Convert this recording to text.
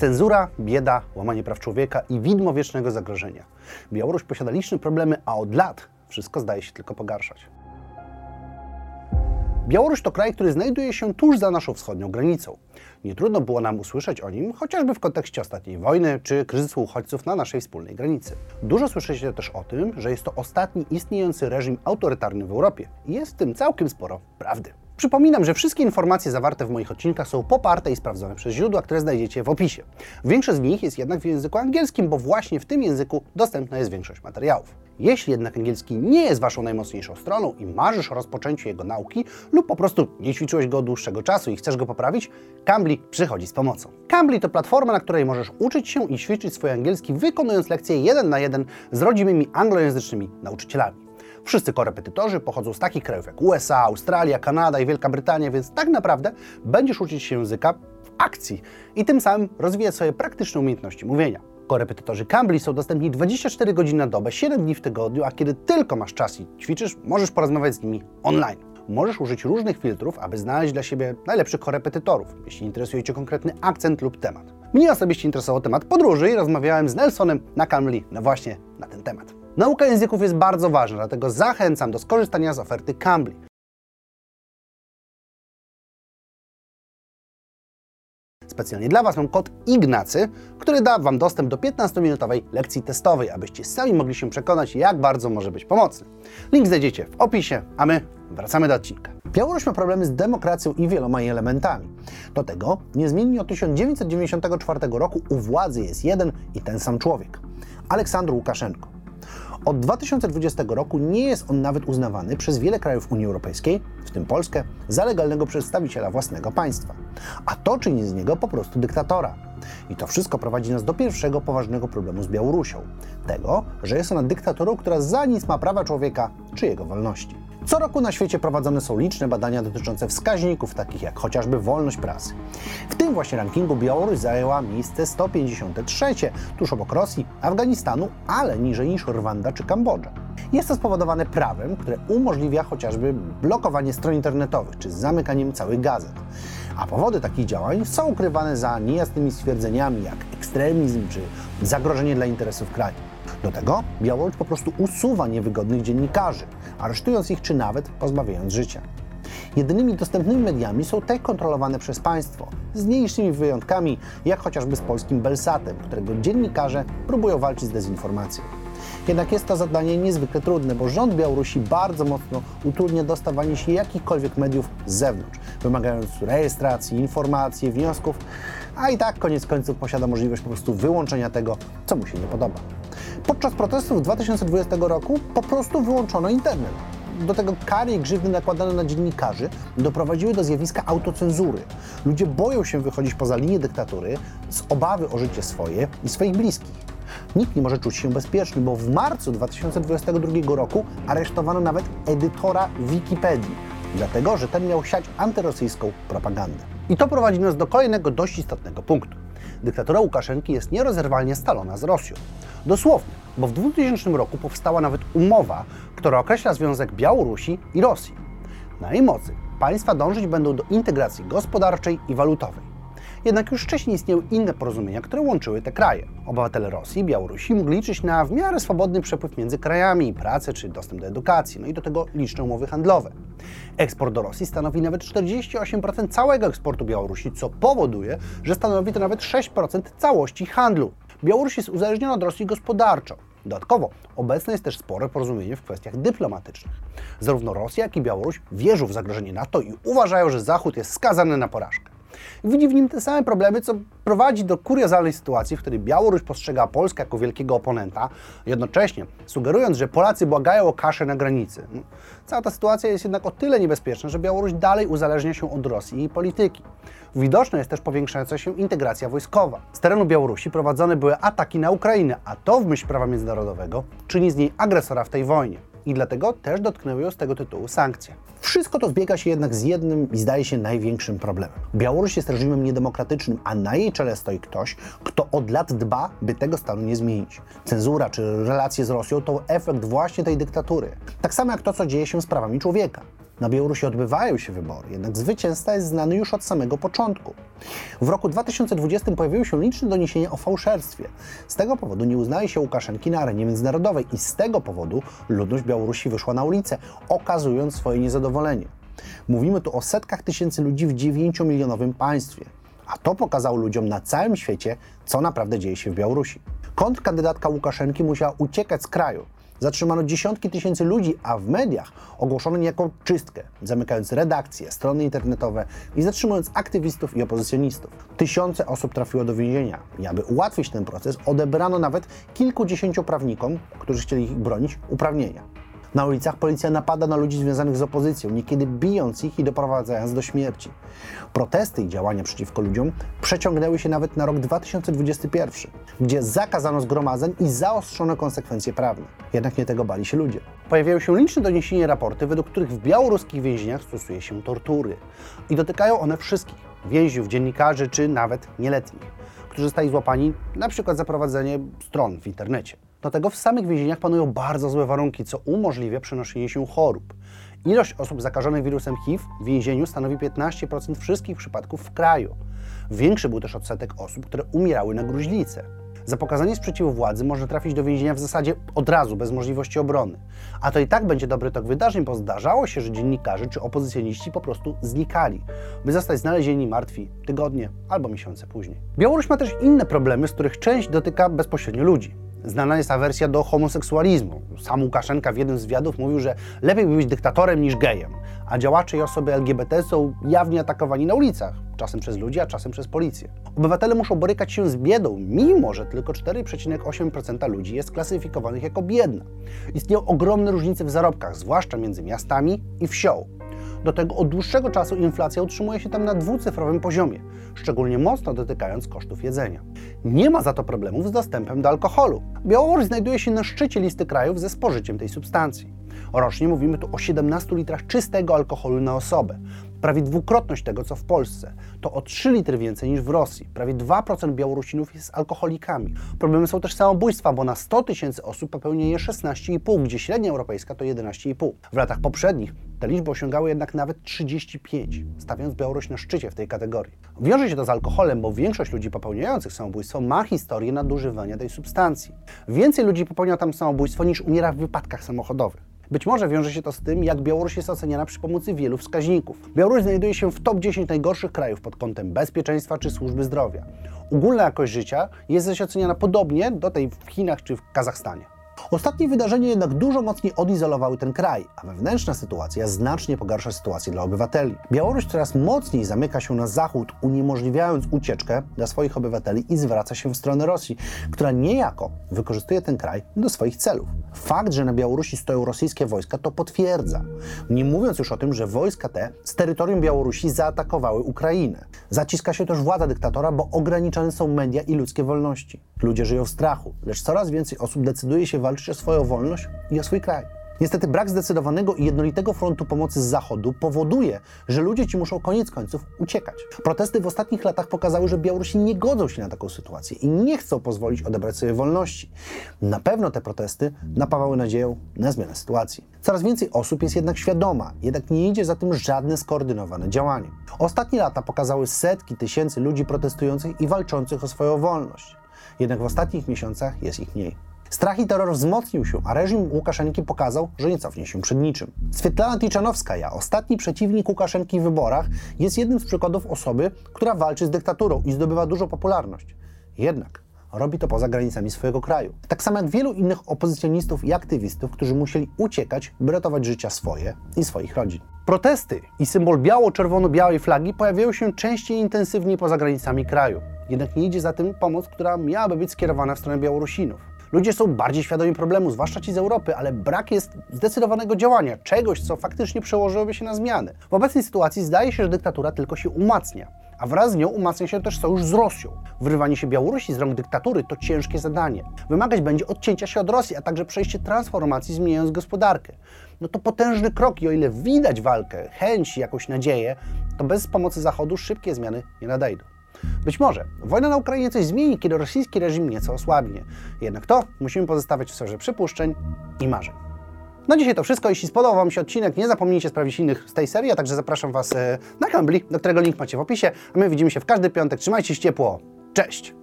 Cenzura, bieda, łamanie praw człowieka i widmo wiecznego zagrożenia. Białoruś posiada liczne problemy, a od lat wszystko zdaje się tylko pogarszać. Białoruś to kraj, który znajduje się tuż za naszą wschodnią granicą. Nie trudno było nam usłyszeć o nim, chociażby w kontekście ostatniej wojny czy kryzysu uchodźców na naszej wspólnej granicy. Dużo słyszycie też o tym, że jest to ostatni istniejący reżim autorytarny w Europie i jest w tym całkiem sporo prawdy. Przypominam, że wszystkie informacje zawarte w moich odcinkach są poparte i sprawdzone przez źródła, które znajdziecie w opisie. Większość z nich jest jednak w języku angielskim, bo właśnie w tym języku dostępna jest większość materiałów. Jeśli jednak angielski nie jest Waszą najmocniejszą stroną i marzysz o rozpoczęciu jego nauki lub po prostu nie ćwiczyłeś go od dłuższego czasu i chcesz go poprawić, Cambly przychodzi z pomocą. Cambly to platforma, na której możesz uczyć się i ćwiczyć swój angielski wykonując lekcje jeden na jeden z rodzimymi anglojęzycznymi nauczycielami. Wszyscy korepetytorzy pochodzą z takich krajów jak USA, Australia, Kanada i Wielka Brytania, więc tak naprawdę będziesz uczyć się języka w akcji i tym samym rozwijać swoje praktyczne umiejętności mówienia. Korepetytorzy Cambly są dostępni 24 godziny na dobę, 7 dni w tygodniu, a kiedy tylko masz czas i ćwiczysz, możesz porozmawiać z nimi online. Możesz użyć różnych filtrów, aby znaleźć dla siebie najlepszych korepetytorów, jeśli interesuje Cię konkretny akcent lub temat. Mnie osobiście interesował temat podróży i rozmawiałem z Nelsonem na Cambly no właśnie na ten temat. Nauka języków jest bardzo ważna, dlatego zachęcam do skorzystania z oferty Cambly. Specjalnie dla Was mam kod IGNACY, który da Wam dostęp do 15-minutowej lekcji testowej, abyście sami mogli się przekonać, jak bardzo może być pomocny. Link znajdziecie w opisie, a my wracamy do odcinka. Białoruś ma problemy z demokracją i wieloma jej elementami. Do tego niezmiennie od 1994 roku u władzy jest jeden i ten sam człowiek Aleksandr Łukaszenko. Od 2020 roku nie jest on nawet uznawany przez wiele krajów Unii Europejskiej, w tym Polskę, za legalnego przedstawiciela własnego państwa. A to czyni z niego po prostu dyktatora. I to wszystko prowadzi nas do pierwszego poważnego problemu z Białorusią. Tego, że jest ona dyktaturą, która za nic ma prawa człowieka czy jego wolności. Co roku na świecie prowadzone są liczne badania dotyczące wskaźników, takich jak chociażby wolność prasy. W tym właśnie rankingu Białoruś zajęła miejsce 153, tuż obok Rosji, Afganistanu, ale niżej niż Rwanda czy Kambodża. Jest to spowodowane prawem, które umożliwia chociażby blokowanie stron internetowych czy zamykaniem całych gazet. A powody takich działań są ukrywane za niejasnymi stwierdzeniami jak ekstremizm czy zagrożenie dla interesów kraju. Do tego Białoruś po prostu usuwa niewygodnych dziennikarzy, aresztując ich czy nawet pozbawiając życia. Jedynymi dostępnymi mediami są te kontrolowane przez państwo, z mniejszymi wyjątkami, jak chociażby z polskim Belsatem, którego dziennikarze próbują walczyć z dezinformacją. Jednak jest to zadanie niezwykle trudne, bo rząd Białorusi bardzo mocno utrudnia dostawanie się jakichkolwiek mediów z zewnątrz, wymagając rejestracji, informacji, wniosków, a i tak koniec końców posiada możliwość po prostu wyłączenia tego, co mu się nie podoba. Podczas protestów 2020 roku po prostu wyłączono internet. Do tego kary i grzywny nakładane na dziennikarzy doprowadziły do zjawiska autocenzury. Ludzie boją się wychodzić poza linię dyktatury z obawy o życie swoje i swoich bliskich. Nikt nie może czuć się bezpieczny, bo w marcu 2022 roku aresztowano nawet edytora Wikipedii, dlatego że ten miał siać antyrosyjską propagandę. I to prowadzi nas do kolejnego dość istotnego punktu. Dyktatura Łukaszenki jest nierozerwalnie scalona z Rosją. Dosłownie, bo w 2000 roku powstała nawet umowa, która określa związek Białorusi i Rosji. Na jej mocy państwa dążyć będą do integracji gospodarczej i walutowej. Jednak już wcześniej istniały inne porozumienia, które łączyły te kraje. Obywatele Rosji i Białorusi mogli liczyć na w miarę swobodny przepływ między krajami, pracę czy dostęp do edukacji, no i do tego liczne umowy handlowe. Eksport do Rosji stanowi nawet 48% całego eksportu Białorusi, co powoduje, że stanowi to nawet 6% całości handlu. Białoruś jest uzależniona od Rosji gospodarczo. Dodatkowo obecne jest też spore porozumienie w kwestiach dyplomatycznych. Zarówno Rosja, jak i Białoruś wierzą w zagrożenie NATO i uważają, że Zachód jest skazany na porażkę. Widzi w nim te same problemy, co prowadzi do kuriozalnej sytuacji, w której Białoruś postrzega Polskę jako wielkiego oponenta, jednocześnie sugerując, że Polacy błagają o kaszę na granicy. No, cała ta sytuacja jest jednak o tyle niebezpieczna, że Białoruś dalej uzależnia się od Rosji i jej polityki. Widoczna jest też powiększająca się integracja wojskowa. Z terenu Białorusi prowadzone były ataki na Ukrainę, a to w myśl prawa międzynarodowego czyni z niej agresora w tej wojnie i dlatego też dotknęły ją z tego tytułu sankcje. Wszystko to zbiega się jednak z jednym i zdaje się największym problemem. Białoruś jest reżimem niedemokratycznym, a na jej czele stoi ktoś, kto od lat dba, by tego stanu nie zmienić. Cenzura czy relacje z Rosją to efekt właśnie tej dyktatury. Tak samo jak to, co dzieje się z prawami człowieka. Na Białorusi odbywają się wybory, jednak zwycięzca jest znany już od samego początku. W roku 2020 pojawiły się liczne doniesienia o fałszerstwie. Z tego powodu nie uznaje się Łukaszenki na arenie międzynarodowej i z tego powodu ludność Białorusi wyszła na ulicę, okazując swoje niezadowolenie. Mówimy tu o setkach tysięcy ludzi w 9-milionowym państwie. A to pokazało ludziom na całym świecie, co naprawdę dzieje się w Białorusi. Kontrkandydatka Łukaszenki musiała uciekać z kraju. Zatrzymano dziesiątki tysięcy ludzi, a w mediach ogłoszono niejako czystkę, zamykając redakcje, strony internetowe i zatrzymując aktywistów i opozycjonistów. Tysiące osób trafiło do więzienia i aby ułatwić ten proces, odebrano nawet kilkudziesięciu prawnikom, którzy chcieli ich bronić, uprawnienia. Na ulicach policja napada na ludzi związanych z opozycją, niekiedy bijąc ich i doprowadzając do śmierci. Protesty i działania przeciwko ludziom przeciągnęły się nawet na rok 2021, gdzie zakazano zgromadzeń i zaostrzono konsekwencje prawne. Jednak nie tego bali się ludzie. Pojawiają się liczne doniesienia i raporty, według których w białoruskich więzieniach stosuje się tortury. I dotykają one wszystkich więźniów, dziennikarzy czy nawet nieletnich, którzy zostali złapani na przykład za prowadzenie stron w internecie. Do tego w samych więzieniach panują bardzo złe warunki, co umożliwia przenoszenie się chorób. Ilość osób zakażonych wirusem HIV w więzieniu stanowi 15% wszystkich przypadków w kraju. Większy był też odsetek osób, które umierały na gruźlicę. Za pokazanie sprzeciwu władzy można trafić do więzienia w zasadzie od razu, bez możliwości obrony. A to i tak będzie dobry tok wydarzeń, bo zdarzało się, że dziennikarze czy opozycjoniści po prostu znikali, by zostać znalezieni martwi tygodnie albo miesiące później. Białoruś ma też inne problemy, z których część dotyka bezpośrednio ludzi. Znana jest awersja do homoseksualizmu. Sam Łukaszenka w jednym z wywiadów mówił, że lepiej być dyktatorem niż gejem, a działacze i osoby LGBT są jawnie atakowani na ulicach, czasem przez ludzi, a czasem przez policję. Obywatele muszą borykać się z biedą, mimo że tylko 4,8% ludzi jest klasyfikowanych jako biedna. Istnieją ogromne różnice w zarobkach, zwłaszcza między miastami i wsią. Do tego od dłuższego czasu inflacja utrzymuje się tam na dwucyfrowym poziomie, szczególnie mocno dotykając kosztów jedzenia. Nie ma za to problemów z dostępem do alkoholu. Białoruś znajduje się na szczycie listy krajów ze spożyciem tej substancji. Rocznie mówimy tu o 17 litrach czystego alkoholu na osobę, prawie dwukrotność tego, co w Polsce. To o 3 litry więcej niż w Rosji. Prawie 2% Białorusinów jest alkoholikami. Problemy są też samobójstwa, bo na 100 tysięcy osób popełnia je 16,5, gdzie średnia europejska to 11,5. W latach poprzednich te liczby osiągały jednak nawet 35, stawiając Białoruś na szczycie w tej kategorii. Wiąże się to z alkoholem, bo większość ludzi popełniających samobójstwo ma historię nadużywania tej substancji. Więcej ludzi popełnia tam samobójstwo niż umiera w wypadkach samochodowych. Być może wiąże się to z tym, jak Białoruś jest oceniana przy pomocy wielu wskaźników. Białoruś znajduje się w top 10 najgorszych krajów pod kątem bezpieczeństwa czy służby zdrowia. Ogólna jakość życia jest zaś oceniana podobnie do tej w Chinach czy w Kazachstanie. Ostatnie wydarzenia jednak dużo mocniej odizolowały ten kraj, a wewnętrzna sytuacja znacznie pogarsza sytuację dla obywateli. Białoruś coraz mocniej zamyka się na zachód, uniemożliwiając ucieczkę dla swoich obywateli i zwraca się w stronę Rosji, która niejako wykorzystuje ten kraj do swoich celów. Fakt, że na Białorusi stoją rosyjskie wojska, to potwierdza. Nie mówiąc już o tym, że wojska te z terytorium Białorusi zaatakowały Ukrainę. Zaciska się też władza dyktatora, bo ograniczane są media i ludzkie wolności. Ludzie żyją w strachu, lecz coraz więcej osób decyduje się walczyć o swoją wolność i o swój kraj. Niestety brak zdecydowanego i jednolitego frontu pomocy z Zachodu powoduje, że ludzie ci muszą koniec końców uciekać. Protesty w ostatnich latach pokazały, że Białorusi nie godzą się na taką sytuację i nie chcą pozwolić odebrać sobie wolności. Na pewno te protesty napawały nadzieją na zmianę sytuacji. Coraz więcej osób jest jednak świadoma, jednak nie idzie za tym żadne skoordynowane działanie. Ostatnie lata pokazały setki tysięcy ludzi protestujących i walczących o swoją wolność. Jednak w ostatnich miesiącach jest ich mniej. Strach i terror wzmocnił się, a reżim Łukaszenki pokazał, że nie cofnie się przed niczym. Swietlana Tichanowskaja, ostatni przeciwnik Łukaszenki w wyborach, jest jednym z przykładów osoby, która walczy z dyktaturą i zdobywa dużą popularność. Jednak robi to poza granicami swojego kraju. Tak samo jak wielu innych opozycjonistów i aktywistów, którzy musieli uciekać, by ratować życia swoje i swoich rodzin. Protesty i symbol biało-czerwono-białej flagi pojawiają się częściej i intensywniej poza granicami kraju. Jednak nie idzie za tym pomoc, która miałaby być skierowana w stronę Białorusinów. Ludzie są bardziej świadomi problemu, zwłaszcza ci z Europy, ale brak jest zdecydowanego działania, czegoś, co faktycznie przełożyłoby się na zmiany. W obecnej sytuacji zdaje się, że dyktatura tylko się umacnia a wraz z nią umacnia się też sojusz z Rosją. Wyrwanie się Białorusi z rąk dyktatury to ciężkie zadanie. Wymagać będzie odcięcia się od Rosji, a także przejście transformacji zmieniając gospodarkę. No to potężny krok i o ile widać walkę, chęć, jakąś nadzieję, to bez pomocy Zachodu szybkie zmiany nie nadejdą. Być może wojna na Ukrainie coś zmieni, kiedy rosyjski reżim nieco osłabnie. Jednak to musimy pozostawiać w sferze przypuszczeń i marzeń. Na dzisiaj to wszystko. Jeśli spodobał Wam się odcinek, nie zapomnijcie sprawdzić innych z tej serii, a także zapraszam Was e, na Cambly, do którego link macie w opisie. A my widzimy się w każdy piątek. Trzymajcie się ciepło. Cześć!